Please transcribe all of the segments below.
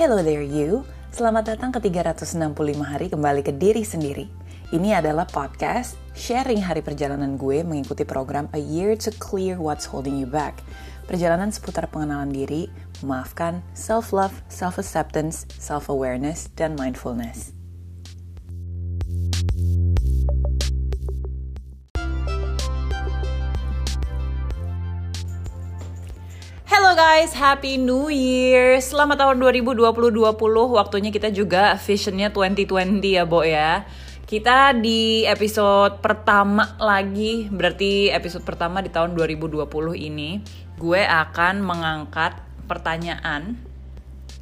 Hello there you, selamat datang ke 365 hari kembali ke diri sendiri. Ini adalah podcast sharing hari perjalanan gue mengikuti program A Year to Clear What's Holding You Back. Perjalanan seputar pengenalan diri, memaafkan, self-love, self-acceptance, self-awareness, dan mindfulness. Guys, Happy New Year. Selamat tahun 2020 Waktunya kita juga visionnya 2020 ya, Bo ya. Kita di episode pertama lagi, berarti episode pertama di tahun 2020 ini, gue akan mengangkat pertanyaan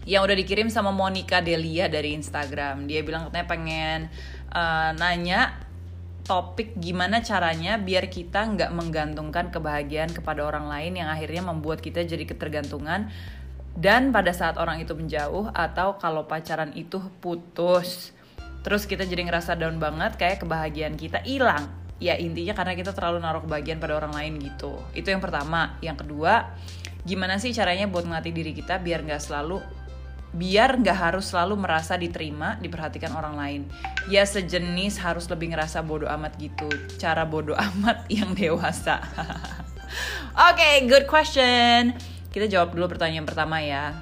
yang udah dikirim sama Monica Delia dari Instagram. Dia bilang katanya pengen uh, nanya topik gimana caranya biar kita nggak menggantungkan kebahagiaan kepada orang lain yang akhirnya membuat kita jadi ketergantungan dan pada saat orang itu menjauh atau kalau pacaran itu putus. Terus kita jadi ngerasa down banget kayak kebahagiaan kita hilang. Ya intinya karena kita terlalu naruh kebahagiaan pada orang lain gitu. Itu yang pertama. Yang kedua gimana sih caranya buat ngelatih diri kita biar nggak selalu biar nggak harus selalu merasa diterima, diperhatikan orang lain. Ya sejenis harus lebih ngerasa bodoh amat gitu. Cara bodoh amat yang dewasa. Oke, okay, good question. Kita jawab dulu pertanyaan pertama ya.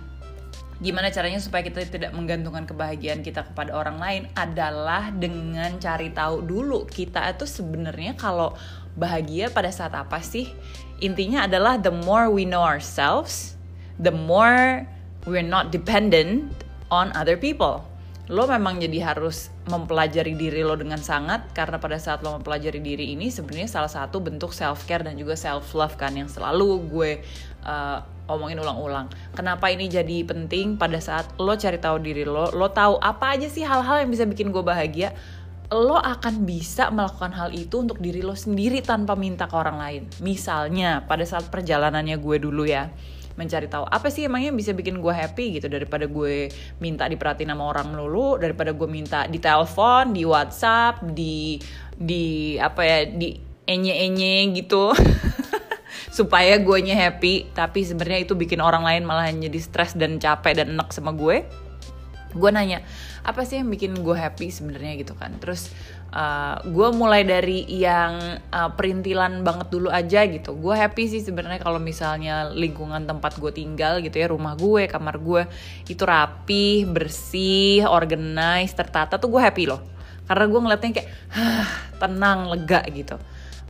Gimana caranya supaya kita tidak menggantungkan kebahagiaan kita kepada orang lain adalah dengan cari tahu dulu kita itu sebenarnya kalau bahagia pada saat apa sih? Intinya adalah the more we know ourselves, the more we're not dependent on other people. Lo memang jadi harus mempelajari diri lo dengan sangat karena pada saat lo mempelajari diri ini sebenarnya salah satu bentuk self care dan juga self love kan yang selalu gue uh, omongin ulang-ulang. Kenapa ini jadi penting pada saat lo cari tahu diri lo, lo tahu apa aja sih hal-hal yang bisa bikin gue bahagia, lo akan bisa melakukan hal itu untuk diri lo sendiri tanpa minta ke orang lain. Misalnya pada saat perjalanannya gue dulu ya, mencari tahu apa sih emangnya bisa bikin gue happy? gitu. Daripada gue minta diperhatiin sama orang melulu daripada gue minta di telepon di WhatsApp di di apa ya di enye enye gitu. Supaya gue happy. Tapi sebenarnya itu bikin orang lain malah jadi stres dan capek dan enak sama gue gue nanya apa sih yang bikin gue happy sebenarnya? Gitu kan. Terus uh, gue mulai dari yang uh, perintilan banget dulu aja gitu. Gue happy sih sebenarnya kalau misalnya lingkungan tempat gue tinggal gitu ya rumah gue kamar gue itu rapi bersih organize tertata tuh gue happy loh. Karena gue ngeliatnya kayak tenang lega gitu.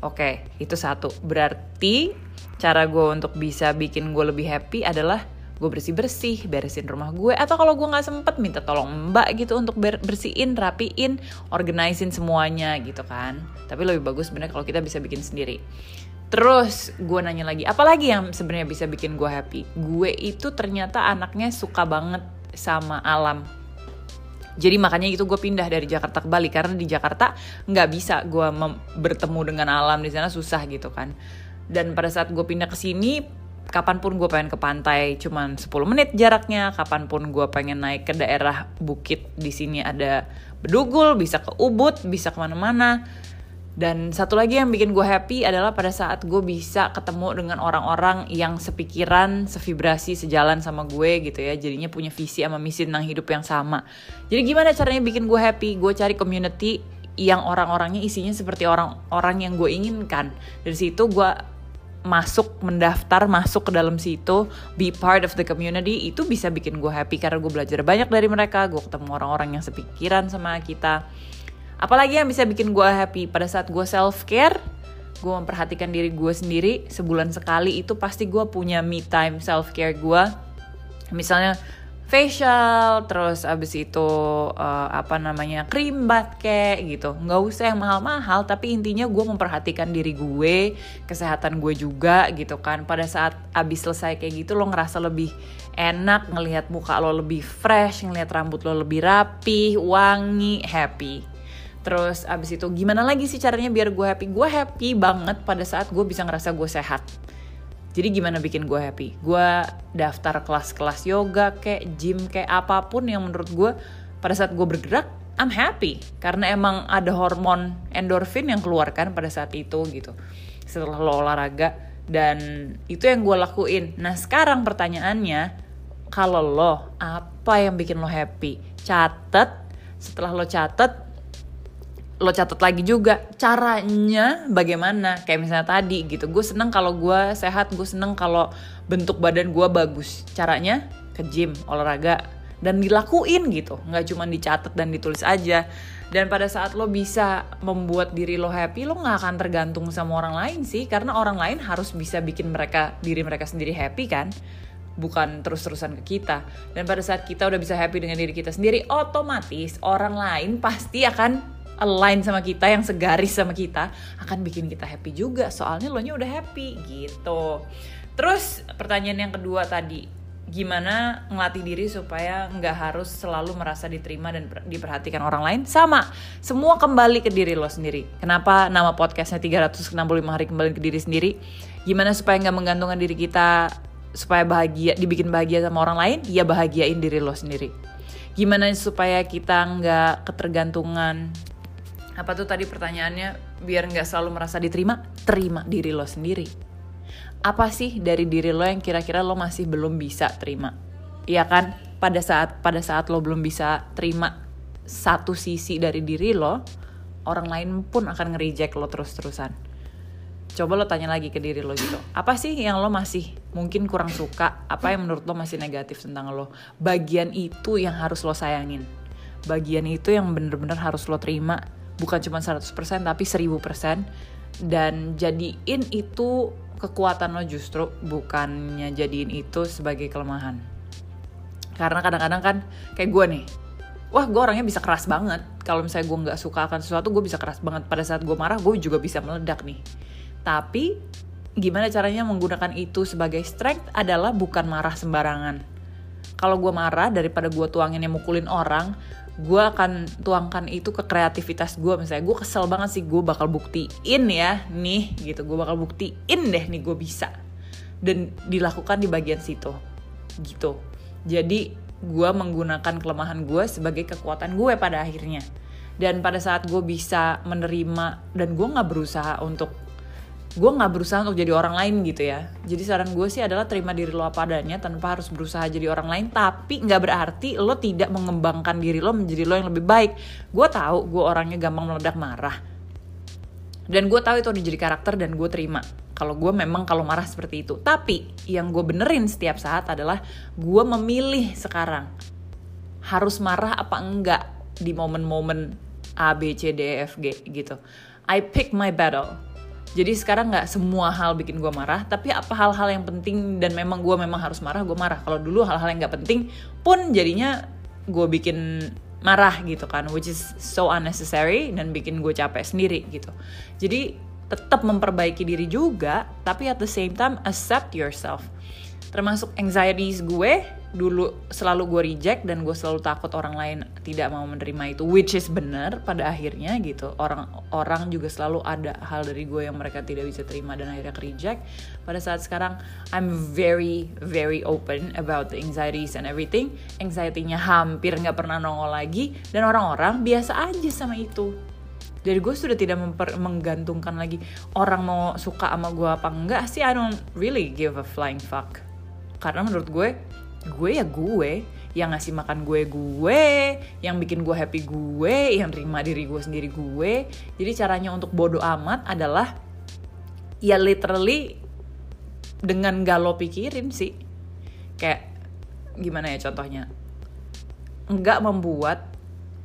Oke itu satu. Berarti cara gue untuk bisa bikin gue lebih happy adalah gue bersih bersih beresin rumah gue atau kalau gue nggak sempet minta tolong mbak gitu untuk bersihin rapiin organizing semuanya gitu kan tapi lebih bagus sebenarnya kalau kita bisa bikin sendiri Terus gue nanya lagi, apalagi yang sebenarnya bisa bikin gue happy? Gue itu ternyata anaknya suka banget sama alam. Jadi makanya itu gue pindah dari Jakarta ke Bali karena di Jakarta nggak bisa gue bertemu dengan alam di sana susah gitu kan. Dan pada saat gue pindah ke sini kapan pun gue pengen ke pantai cuman 10 menit jaraknya kapan pun gue pengen naik ke daerah bukit di sini ada bedugul bisa ke ubud bisa ke mana-mana dan satu lagi yang bikin gue happy adalah pada saat gue bisa ketemu dengan orang-orang yang sepikiran, sevibrasi, sejalan sama gue gitu ya. Jadinya punya visi sama misi tentang hidup yang sama. Jadi gimana caranya bikin gue happy? Gue cari community yang orang-orangnya isinya seperti orang-orang yang gue inginkan. Dari situ gue masuk mendaftar masuk ke dalam situ be part of the community itu bisa bikin gue happy karena gue belajar banyak dari mereka gue ketemu orang-orang yang sepikiran sama kita. Apalagi yang bisa bikin gue happy pada saat gue self care gue memperhatikan diri gue sendiri sebulan sekali itu pasti gue punya me time self care gue misalnya facial terus abis itu uh, apa namanya krim bat kayak gitu. Nggak usah yang mahal-mahal tapi intinya gue memperhatikan diri gue kesehatan gue juga gitu kan. Pada saat abis selesai kayak gitu lo ngerasa lebih enak ngelihat muka lo lebih fresh ngelihat rambut lo lebih rapi wangi happy. Terus abis itu gimana lagi sih caranya biar gue happy? Gue happy banget pada saat gue bisa ngerasa gue sehat jadi gimana bikin gue happy? Gue daftar kelas-kelas yoga, kayak gym, kayak apa pun yang menurut gue pada saat gue bergerak, I'm happy. Karena emang ada hormon endorfin yang keluarkan pada saat itu gitu. Setelah lo olahraga. Dan itu yang gue lakuin. Nah sekarang pertanyaannya, kalau lo apa yang bikin lo happy catet setelah lo catet lo catat lagi juga caranya bagaimana. Kayak misalnya tadi gitu gue seneng kalau gue sehat gue seneng kalau bentuk badan gue bagus. Caranya ke gym olahraga dan dilakuin gitu. Nggak cuma dicatat dan ditulis aja. Dan pada saat lo bisa membuat diri lo happy lo nggak akan tergantung sama orang lain sih. Karena orang lain harus bisa bikin mereka diri mereka sendiri happy kan? Bukan terus-terusan ke kita. Dan pada saat kita udah bisa happy dengan diri kita sendiri otomatis orang lain pasti akan align sama kita, yang segaris sama kita, akan bikin kita happy juga. Soalnya lo nya udah happy gitu. Terus pertanyaan yang kedua tadi, gimana ngelatih diri supaya nggak harus selalu merasa diterima dan diperhatikan orang lain? Sama, semua kembali ke diri lo sendiri. Kenapa nama podcastnya 365 hari kembali ke diri sendiri? Gimana supaya nggak menggantungkan diri kita supaya bahagia, dibikin bahagia sama orang lain? Ya bahagiain diri lo sendiri. Gimana supaya kita nggak ketergantungan apa tuh tadi pertanyaannya? Biar nggak selalu merasa diterima terima diri lo sendiri. Apa sih dari diri lo yang kira-kira lo masih belum bisa terima? Iya kan? Pada saat pada saat lo belum bisa terima satu sisi dari diri lo orang lain pun akan nge-reject lo terus-terusan. Coba lo tanya lagi ke diri lo gitu. Apa sih yang lo masih mungkin kurang suka? Apa yang menurut lo masih negatif tentang lo? Bagian itu yang harus lo sayangin. Bagian itu yang bener-bener harus lo terima bukan cuma 100% tapi 1000% dan jadiin itu kekuatan lo justru bukannya jadiin itu sebagai kelemahan. Karena kadang-kadang kan kayak gue nih wah gue orangnya bisa keras banget. Kalau misalnya gue nggak suka akan sesuatu gue bisa keras banget. Pada saat gue marah gue juga bisa meledak nih. Tapi gimana caranya menggunakan itu sebagai strength adalah bukan marah sembarangan. Kalau gue marah daripada gue tuangin yang mukulin orang gue akan tuangkan itu ke kreativitas gue misalnya gue kesel banget sih gue bakal buktiin ya nih gitu. Gue bakal buktiin deh nih gue bisa. Dan dilakukan di bagian situ gitu. Jadi gue menggunakan kelemahan gue sebagai kekuatan gue pada akhirnya. Dan pada saat gue bisa menerima dan gue nggak berusaha untuk gue nggak berusaha untuk jadi orang lain gitu ya. Jadi saran gue sih adalah terima diri lo apa adanya tanpa harus berusaha jadi orang lain. Tapi nggak berarti lo tidak mengembangkan diri lo menjadi lo yang lebih baik. Gue tahu gue orangnya gampang meledak marah. Dan gue tahu itu udah jadi karakter dan gue terima. Kalau gue memang kalau marah seperti itu. Tapi yang gue benerin setiap saat adalah gue memilih sekarang. Harus marah apa enggak di momen-momen A B C D E F G gitu. I pick my battle jadi sekarang nggak semua hal bikin gue marah, tapi apa hal-hal yang penting dan memang gue memang harus marah, gue marah. Kalau dulu hal-hal yang nggak penting pun jadinya gue bikin marah gitu kan, which is so unnecessary dan bikin gue capek sendiri gitu. Jadi tetap memperbaiki diri juga, tapi at the same time accept yourself. Termasuk anxieties gue dulu selalu gue reject dan gue selalu takut orang lain tidak mau menerima itu which is benar pada akhirnya gitu. Orang orang juga selalu ada hal dari gue yang mereka tidak bisa terima dan akhirnya ke reject pada saat sekarang I'm very very open about the anxieties and everything. Anxiety-nya hampir nggak pernah nongol lagi dan orang-orang biasa aja sama itu. Dari gue sudah tidak memper, menggantungkan lagi orang mau suka sama gue apa enggak sih I don't really give a flying fuck. Karena menurut gue gue ya gue yang ngasih makan gue gue yang bikin gue happy gue yang terima diri gue sendiri gue. Jadi caranya untuk bodoh amat adalah ya literally dengan gak lo pikirin sih. Kayak gimana ya contohnya? Nggak membuat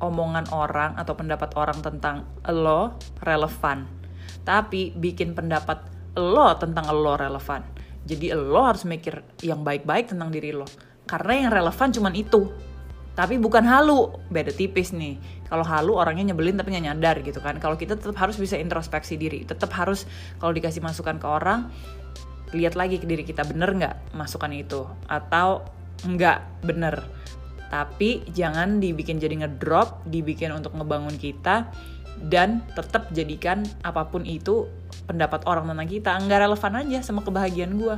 omongan orang atau pendapat orang tentang lo relevan tapi bikin pendapat lo tentang lo relevan. Jadi lo harus mikir yang baik-baik tentang diri lo karena yang relevan cuman itu. Tapi bukan halu. Beda tipis nih. Kalau halu orangnya nyebelin tapi nggak nyadar gitu kan. Kalau kita tetap harus bisa introspeksi diri. Tetap harus kalau dikasih masukan ke orang lihat lagi ke diri kita bener nggak masukan itu? Atau nggak bener? Tapi jangan dibikin jadi ngedrop dibikin untuk ngebangun kita dan tetap jadikan apa pun itu pendapat orang tentang kita. Nggak relevan aja sama kebahagiaan gue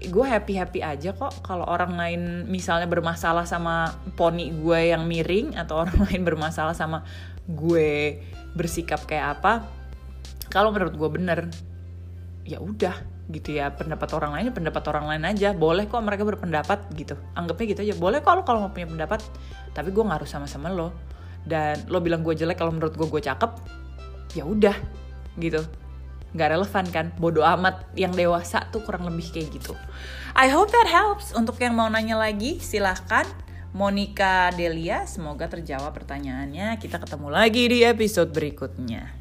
gue happy happy aja kok kalau orang lain misalnya bermasalah sama poni gue yang miring atau orang lain bermasalah sama gue bersikap kayak apa kalau menurut gue bener ya udah gitu ya pendapat orang lain ya pendapat orang lain aja boleh kok mereka berpendapat gitu anggapnya gitu aja boleh kok lo kalau mau punya pendapat tapi gue nggak harus sama-sama lo dan lo bilang gue jelek kalau menurut gue gue cakep ya udah gitu nggak relevan kan? Bodoh amat yang dewasa tuh kurang lebih kayak gitu. I hope that helps. Untuk yang mau nanya lagi silahkan Monica Delia semoga terjawab pertanyaannya. Kita ketemu lagi di episode berikutnya